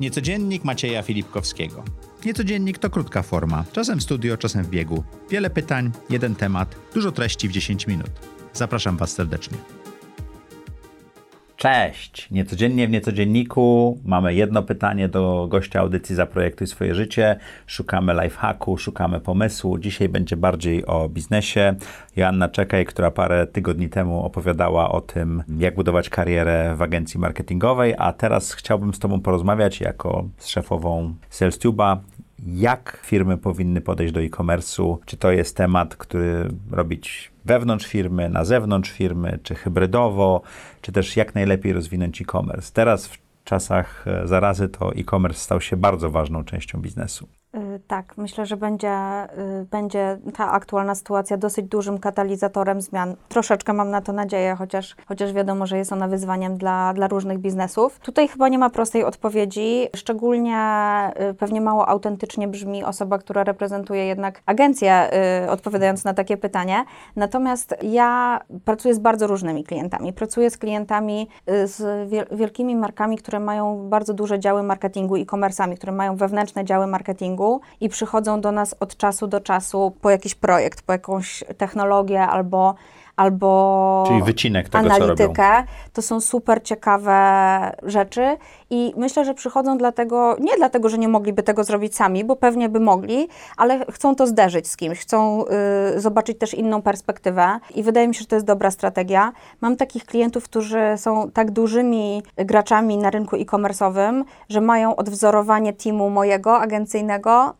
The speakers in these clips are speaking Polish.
Niecodziennik Macieja Filipkowskiego. Niecodziennik to krótka forma, czasem w studio, czasem w biegu. Wiele pytań, jeden temat, dużo treści w 10 minut. Zapraszam Was serdecznie. Cześć! Niecodziennie w Niecodzienniku mamy jedno pytanie do gościa audycji Zaprojektuj swoje życie. Szukamy lifehacku, szukamy pomysłu. Dzisiaj będzie bardziej o biznesie. Joanna Czekaj, która parę tygodni temu opowiadała o tym, jak budować karierę w agencji marketingowej, a teraz chciałbym z Tobą porozmawiać jako z szefową SalesTube'a, jak firmy powinny podejść do e-commerce'u, czy to jest temat, który robić wewnątrz firmy, na zewnątrz firmy, czy hybrydowo, czy też jak najlepiej rozwinąć e-commerce. Teraz w czasach e, zarazy to e-commerce stał się bardzo ważną częścią biznesu. Y, tak, myślę, że będzie, y, będzie ta aktualna sytuacja dosyć dużym katalizatorem zmian. Troszeczkę mam na to nadzieję, chociaż, chociaż wiadomo, że jest ona wyzwaniem dla, dla różnych biznesów. Tutaj chyba nie ma prostej odpowiedzi. Szczególnie y, pewnie mało autentycznie brzmi osoba, która reprezentuje jednak agencję, odpowiadając na takie pytanie. Natomiast ja pracuję z bardzo różnymi klientami. Pracuję z klientami z wielkimi markami, które mają bardzo duże działy marketingu e-commerce'ami, które mają wewnętrzne działy marketingu i przychodzą do nas od czasu do czasu po jakiś projekt, po jakąś technologię albo albo Czyli wycinek tego, analitykę. To są super ciekawe rzeczy i myślę, że przychodzą dlatego, nie dlatego, że nie mogliby tego zrobić sami, bo pewnie by mogli, ale chcą to zderzyć z kimś, chcą y, zobaczyć też inną perspektywę i wydaje mi się, że to jest dobra strategia. Mam takich klientów, którzy są tak dużymi graczami na rynku e-commerce'owym, że mają odwzorowanie teamu mojego agencyjnego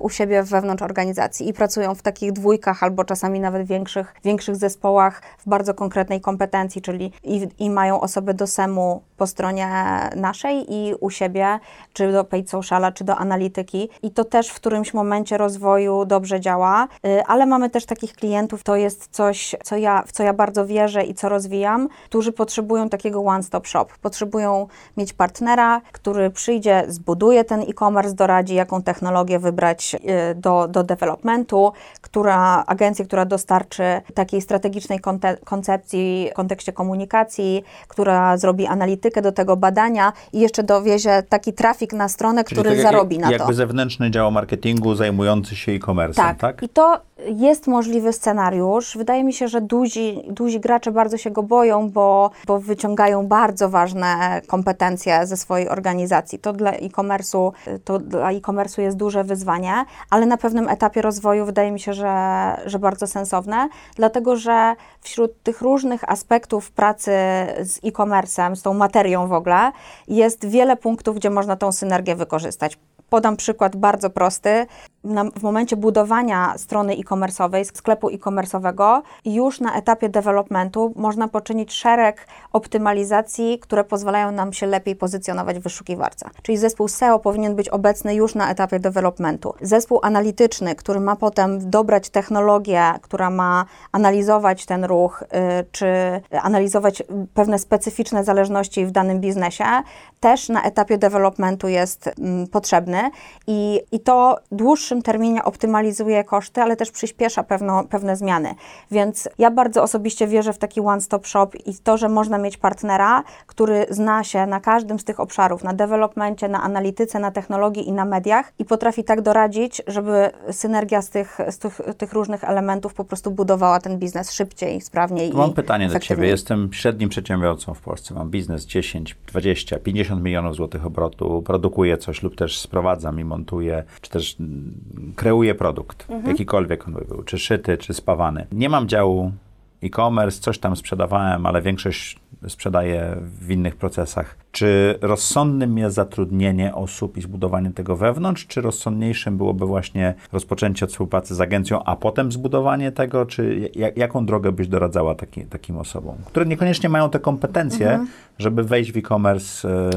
u siebie wewnątrz organizacji i pracują w takich dwójkach albo czasami nawet większych, większych zespołach w bardzo konkretnej kompetencji, czyli i, i mają osoby do SEM-u po stronie naszej i u siebie, czy do paid sociala, czy do analityki. I to też w którymś momencie rozwoju dobrze działa, y, ale mamy też takich klientów, to jest coś, co ja, w co ja bardzo wierzę i co rozwijam, którzy potrzebują takiego one-stop shop, potrzebują mieć partnera, który przyjdzie, zbuduje ten e-commerce, doradzi, jaką technologię wybrać, Y, do, do developmentu, która, agencja, która dostarczy takiej strategicznej koncepcji w kontekście komunikacji, która zrobi analitykę do tego badania i jeszcze dowiezie taki trafik na stronę, Czyli który tak zarobi na jakby to. Jakby zewnętrzny dział marketingu zajmujący się e-commerce, tak. tak? I to jest możliwy scenariusz. Wydaje mi się, że duzi, duzi gracze bardzo się go boją, bo, bo wyciągają bardzo ważne kompetencje ze swojej organizacji. To dla e-commerce'u, to dla e-commerce'u jest duże wyzwanie, ale na pewnym etapie rozwoju wydaje mi się, że, że bardzo sensowne, dlatego że wśród tych różnych aspektów pracy z e-commerce'em, z tą materią w ogóle, jest wiele punktów, gdzie można tą synergię wykorzystać. Podam przykład bardzo prosty na, w momencie budowania strony e-commerce'owej, sklepu e-commerce'owego, już na etapie developmentu można poczynić szereg optymalizacji, które pozwalają nam się lepiej pozycjonować w wyszukiwarce. Czyli zespół SEO powinien być obecny już na etapie developmentu. Zespół analityczny, który ma potem dobrać technologię, która ma analizować ten ruch, y, czy analizować pewne specyficzne zależności w danym biznesie, też na etapie developmentu jest mm, potrzebny i, i to dłuższym dłuższym terminie optymalizuje koszty, ale też przyspiesza pewno, pewne zmiany. Więc ja bardzo osobiście wierzę w taki one-stop shop i to, że można mieć partnera, który zna się na każdym z tych obszarów, na developmencie, na analityce, na technologii i na mediach i potrafi tak doradzić, żeby synergia z tych, z tych, tych różnych elementów po prostu budowała ten biznes szybciej, sprawniej. Mam pytanie do Ciebie. Jestem średnim przedsiębiorcą w Polsce. Mam biznes 10, 20, 50 milionów złotych obrotu. Produkuję coś lub też sprowadzam i montuję, czy też kreuję produkt, mhm. jakikolwiek on by był, czy szyty, czy spawany. Nie mam działu e-commerce, coś tam sprzedawałem, ale większość sprzedaję w innych procesach. Czy rozsądnym jest zatrudnienie osób i zbudowanie tego wewnątrz, czy rozsądniejszym byłoby właśnie rozpoczęcie od współpracy z agencją, a potem zbudowanie tego, czy jaką drogę byś doradzała taki, takim osobom, które niekoniecznie mają te kompetencje, mhm. żeby wejść w e-commerce e,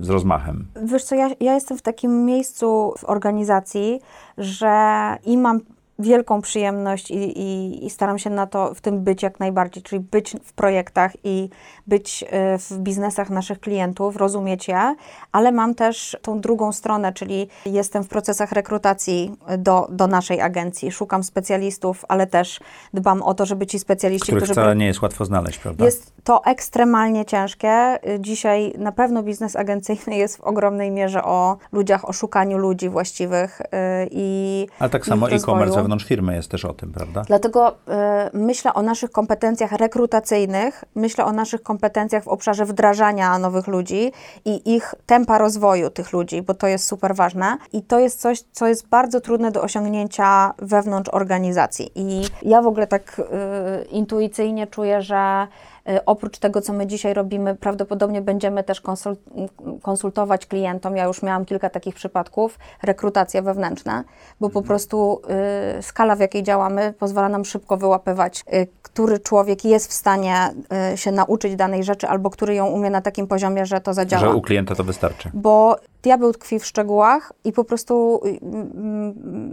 z rozmachem? Wiesz co, ja, ja jestem w takim miejscu w organizacji, że i mam wielką przyjemność i, i, i, staram się na to, w tym być jak najbardziej, czyli być w projektach i być e, w biznesach naszych klientów, rozumieć je, ale mam też tą drugą stronę, czyli jestem w procesach rekrutacji do, do naszej agencji. Szukam specjalistów, ale też dbam o to, żeby ci specjaliści, Których którzy... wcale nie jest łatwo znaleźć, prawda? Jest to ekstremalnie ciężkie. Dzisiaj na pewno biznes agencyjny jest w ogromnej mierze o ludziach, o szukaniu ludzi właściwych y, i Ale tak samo e-commerce wewnątrz firmy jest też o tym, prawda? Dlatego y, myślę o naszych kompetencjach rekrutacyjnych, myślę o naszych kompetencjach w obszarze wdrażania nowych ludzi i ich tempa rozwoju tych ludzi, bo to jest super ważne. I to jest coś, co jest bardzo trudne do osiągnięcia wewnątrz organizacji. I ja w ogóle tak y, intuicyjnie czuję, że oprócz tego, co my dzisiaj robimy, prawdopodobnie będziemy też konsultować klientom. Ja już miałam kilka takich przypadków, rekrutacje wewnętrzne, bo po mhm. prostu y, skala, w jakiej działamy, pozwala nam szybko wyłapywać, y, który człowiek jest w stanie y, się nauczyć danej rzeczy, albo który ją umie na takim poziomie, że to zadziała. Że u klienta to wystarczy. Bo diabeł tkwi w szczegółach i po prostu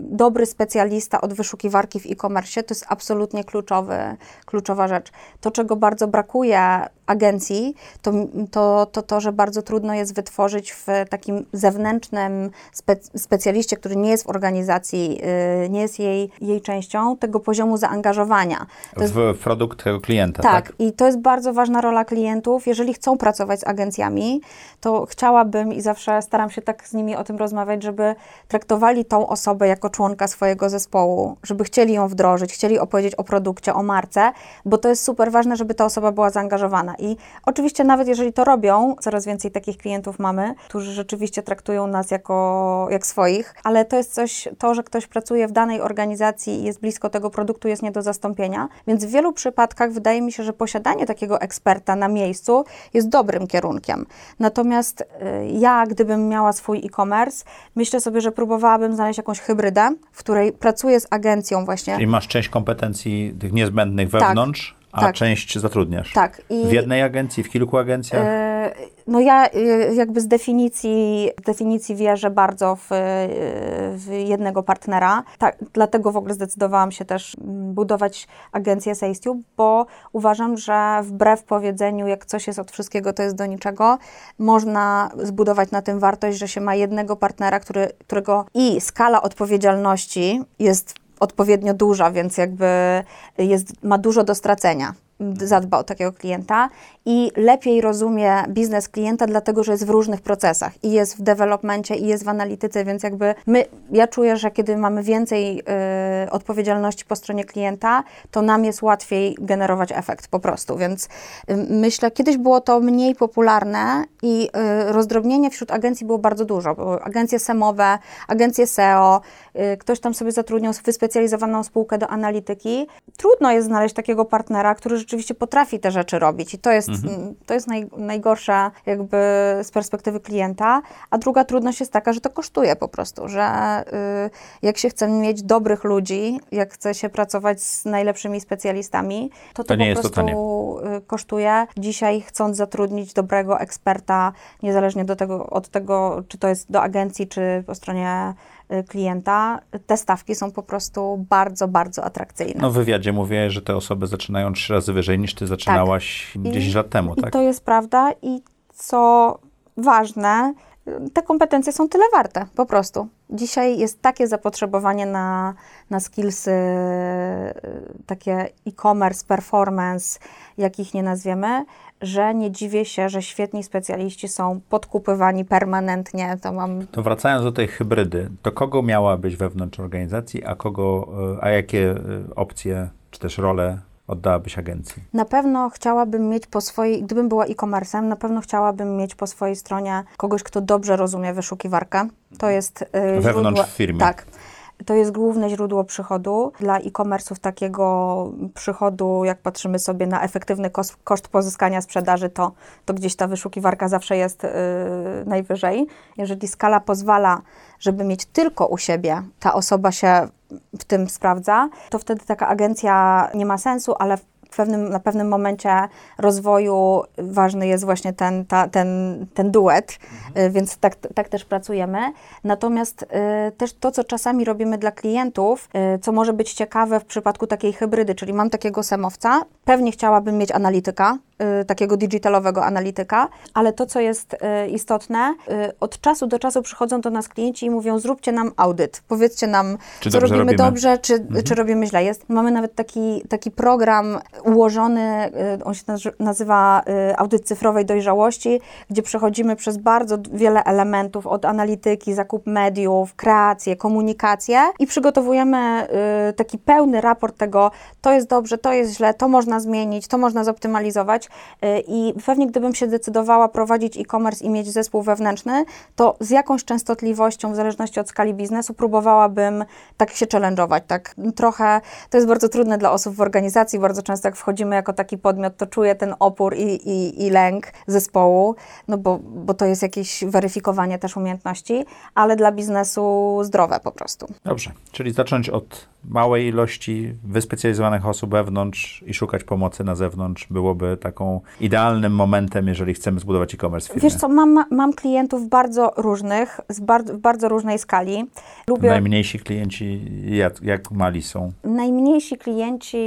dobry specjalista od wyszukiwarki w e-commerce to jest absolutnie kluczowy, kluczowa rzecz. To, czego bardzo brakuje agencji, to, to, to to, że bardzo trudno jest wytworzyć w takim zewnętrznym spe, specjaliście, który nie jest w organizacji, yy, nie jest jej, jej częścią, tego poziomu zaangażowania. To w, jest, produkt klienta, tak, tak? i to jest bardzo ważna rola klientów. Jeżeli chcą pracować z agencjami, to chciałabym i zawsze staram się tak z nimi o tym rozmawiać, żeby traktowali tą osobę jako członka swojego zespołu, żeby chcieli ją wdrożyć, chcieli opowiedzieć o produkcie, o marce, bo to jest super ważne, żeby ta osoba była zaangażowana. I oczywiście nawet jeżeli to robią, coraz więcej takich klientów mamy, którzy rzeczywiście traktują nas jako jak swoich, ale to jest coś, to, że ktoś pracuje w danej organizacji i jest blisko tego produktu, jest nie do zastąpienia. Więc w wielu przypadkach wydaje mi się, że posiadanie takiego eksperta na miejscu jest dobrym kierunkiem. Natomiast y, ja, gdybym miała swój e-commerce, myślę sobie, że próbowałabym znaleźć jakąś hybrydę, w której pracuję z agencją właśnie. Czyli masz część kompetencji tych niezbędnych wewnątrz, tak a tak. część zatrudniasz? Tak. I w jednej agencji, w kilku agencjach? E, no ja e, jakby z definicji, definicji wierzę bardzo w, w, jednego partnera. Tak, dlatego w ogóle zdecydowałam się też budować agencję Sejstu, bo uważam, że wbrew powiedzeniu, jak coś jest od wszystkiego, to jest do niczego, można zbudować na tym wartość, że się ma jednego partnera, który, którego i skala odpowiedzialności jest odpowiednio duża, więc jakby jest, ma dużo do stracenia zadba o takiego klienta i lepiej rozumie biznes klienta, dlatego że jest w różnych procesach i jest w developmencie, i jest w analityce, więc jakby my, ja czuję, że kiedy mamy więcej y, odpowiedzialności po stronie klienta, to nam jest łatwiej generować efekt po prostu, więc y, myślę, kiedyś było to mniej popularne i y, rozdrobnienie wśród agencji było bardzo dużo. Były agencje SEMowe, agencje SEO, y, ktoś tam sobie zatrudniał wyspecjalizowaną spółkę do analityki. Trudno jest znaleźć takiego partnera, który rzeczywiście potrafi te rzeczy robić i to jest, mhm. to jest naj, najgorsza jakby z perspektywy klienta, a druga trudność jest taka, że to kosztuje po prostu, że y, jak się chce mieć dobrych ludzi, jak chce się pracować z najlepszymi specjalistami, to to, to po prostu y, kosztuje. Dzisiaj chcąc zatrudnić dobrego eksperta, niezależnie do tego, od tego, czy to jest do agencji, czy po stronie klienta, te stawki są po prostu bardzo, bardzo atrakcyjne. No w wywiadzie mówię, że te osoby zaczynają trzy razy wyżej niż ty zaczynałaś tak. 10 lat temu, tak? I to jest prawda i co ważne, te kompetencje są tyle warte, po prostu. Dzisiaj jest takie zapotrzebowanie na, na skillsy, takie e-commerce, performance, jakich nie nazwiemy, że nie dziwię się, że świetni specjaliści są podkupywani permanentnie. To, mam... to wracając do tej hybrydy, to kogo miała być wewnątrz organizacji, a kogo, e, a jakie e, opcje czy też role oddałabyś agencji? Na pewno chciałabym mieć po swojej, gdybym była e-commerce'em, na pewno chciałabym mieć po swojej stronie kogoś, kto dobrze rozumie wyszukiwarkę. To jest yy, Wewnątrz źródło, firmy. Tak. To jest główne źródło przychodu. Dla e-commerce'ów takiego przychodu, jak patrzymy sobie na efektywny koszt, koszt pozyskania sprzedaży, to, to gdzieś ta wyszukiwarka zawsze jest yy, najwyżej. Jeżeli skala pozwala, żeby mieć tylko u siebie, ta osoba się w tym sprawdza, to wtedy taka agencja nie ma sensu, ale pewnym, na pewnym momencie rozwoju ważny jest właśnie ten, ta, ten, ten duet, y, więc tak, tak też pracujemy. Natomiast y, też to, co czasami robimy dla klientów, y, co może być ciekawe w przypadku takiej hybrydy, czyli mam takiego semowca, pewnie chciałabym mieć analityka, y, takiego digitalowego analityka, ale to, co jest y, istotne, y, od czasu do czasu przychodzą do nas klienci i mówią, zróbcie nam audyt, powiedzcie nam, Czy co robimy, robimy? dobrze, czy, czy robimy źle. Jest, mamy nawet taki, taki program ułożony, y, on się nazy- nazywa y, audyt cyfrowej dojrzałości, gdzie przechodzimy przez bardzo wiele elementów, od analityki, zakup mediów, kreację, komunikację i przygotowujemy y, taki pełny raport tego, to jest dobrze, to jest źle, to można zmienić, to można zoptymalizować i pewnie gdybym się decydowała prowadzić e-commerce i mieć zespół wewnętrzny, to z jakąś częstotliwością, w zależności od skali biznesu, próbowałabym tak się challenge'ować, tak trochę, to jest bardzo trudne dla osób w organizacji, bardzo często jak wchodzimy jako taki podmiot, to czuję ten opór i, i, i lęk zespołu, no bo, bo to jest jakieś weryfikowanie też umiejętności, ale dla biznesu zdrowe po prostu. Dobrze, czyli zacząć od małej ilości wyspecjalizowanych osób wewnątrz i szukać pomocy na zewnątrz byłoby taką idealnym momentem, jeżeli chcemy zbudować e-commerce w firmie. Wiesz co, mam, mam klientów bardzo różnych, z bardzo, w bardzo różnej skali. Lubię, Najmniejsi klienci jak, jak mali są? Najmniejsi klienci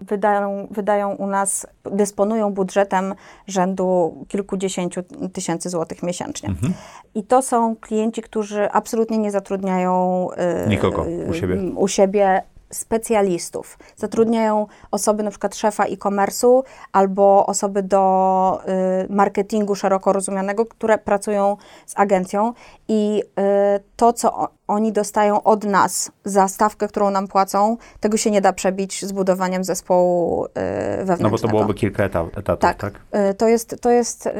wydają, wydają u nas, dysponują budżetem rzędu kilkudziesięciu tysięcy złotych miesięcznie. Mhm. I to są klienci, którzy absolutnie nie zatrudniają y, Nikogo u siebie. y, u siebie specjalistów. Zatrudniają osoby, na przykład szefa e-commerce'u albo osoby do y, marketingu szeroko rozumianego, które pracują z agencją i y, to, co oni dostają od nas za stawkę, którą nam płacą, tego się nie da przebić z budowaniem zespołu y, wewnętrznego. No bo to byłoby kilka eta- etatów, tak? Tak. Y, To jest, to jest y,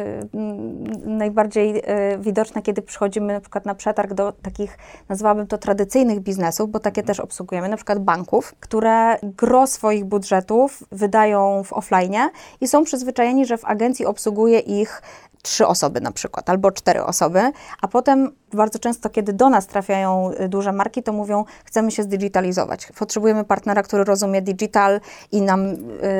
najbardziej widoczne, kiedy przychodzimy na przykład na przetarg do takich, nazwałabym to tradycyjnych biznesów, bo takie też obsługujemy, na przykład banków, które gro swoich budżetów wydają w offline i są przyzwyczajeni, że w agencji obsługuje ich trzy osoby na przykład, albo cztery osoby, a potem bardzo często, kiedy do nas trafiają y, duże marki, to mówią, chcemy się zdigitalizować. Potrzebujemy partnera, który rozumie digital i nam...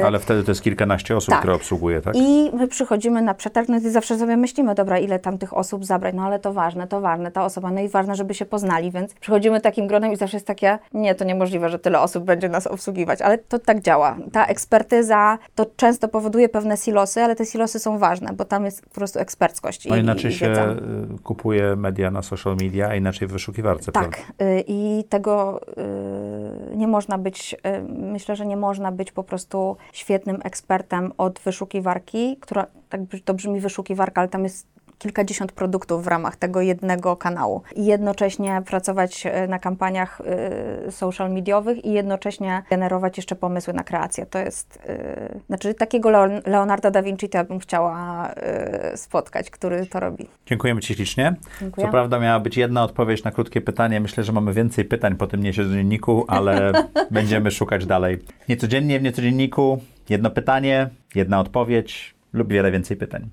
y, Ale wtedy to jest kilkanaście osób, Tak. które obsługuje, tak? i my przychodzimy na przetarg, no i zawsze sobie myślimy, dobra, ile tam tych osób zabrać, no ale to ważne, to ważne, ta osoba, no i ważne, żeby się poznali, więc przychodzimy takim gronem i zawsze jest takie, nie, to niemożliwe, że tyle osób będzie nas obsługiwać, ale to tak działa. Ta ekspertyza to często powoduje pewne silosy, ale te silosy są ważne, bo tam jest po prostu eksperckość No i, inaczej i się y, kupuje media na social media, a inaczej w wyszukiwarce, prawda? Tak, y, i tego y, nie można być, myślę, że nie można być po prostu świetnym ekspertem od wyszukiwarki, która, tak to brzmi wyszukiwarka, ale tam jest kilkadziesiąt produktów w ramach tego jednego kanału. I jednocześnie pracować y, na kampaniach y, social mediowych i jednocześnie generować jeszcze pomysły na kreację. To jest, y, znaczy takiego Leon- Leonarda da Vinci to ja bym chciała spotkać, który to robi. Dziękujemy Ci ślicznie. Dziękuję. Co prawda miała być jedna odpowiedź na krótkie pytanie. Myślę, że mamy więcej pytań po tym niecodzienniku, ale będziemy szukać dalej. Niecodziennie w niecodzienniku jedno pytanie, jedna odpowiedź lub wiele więcej pytań.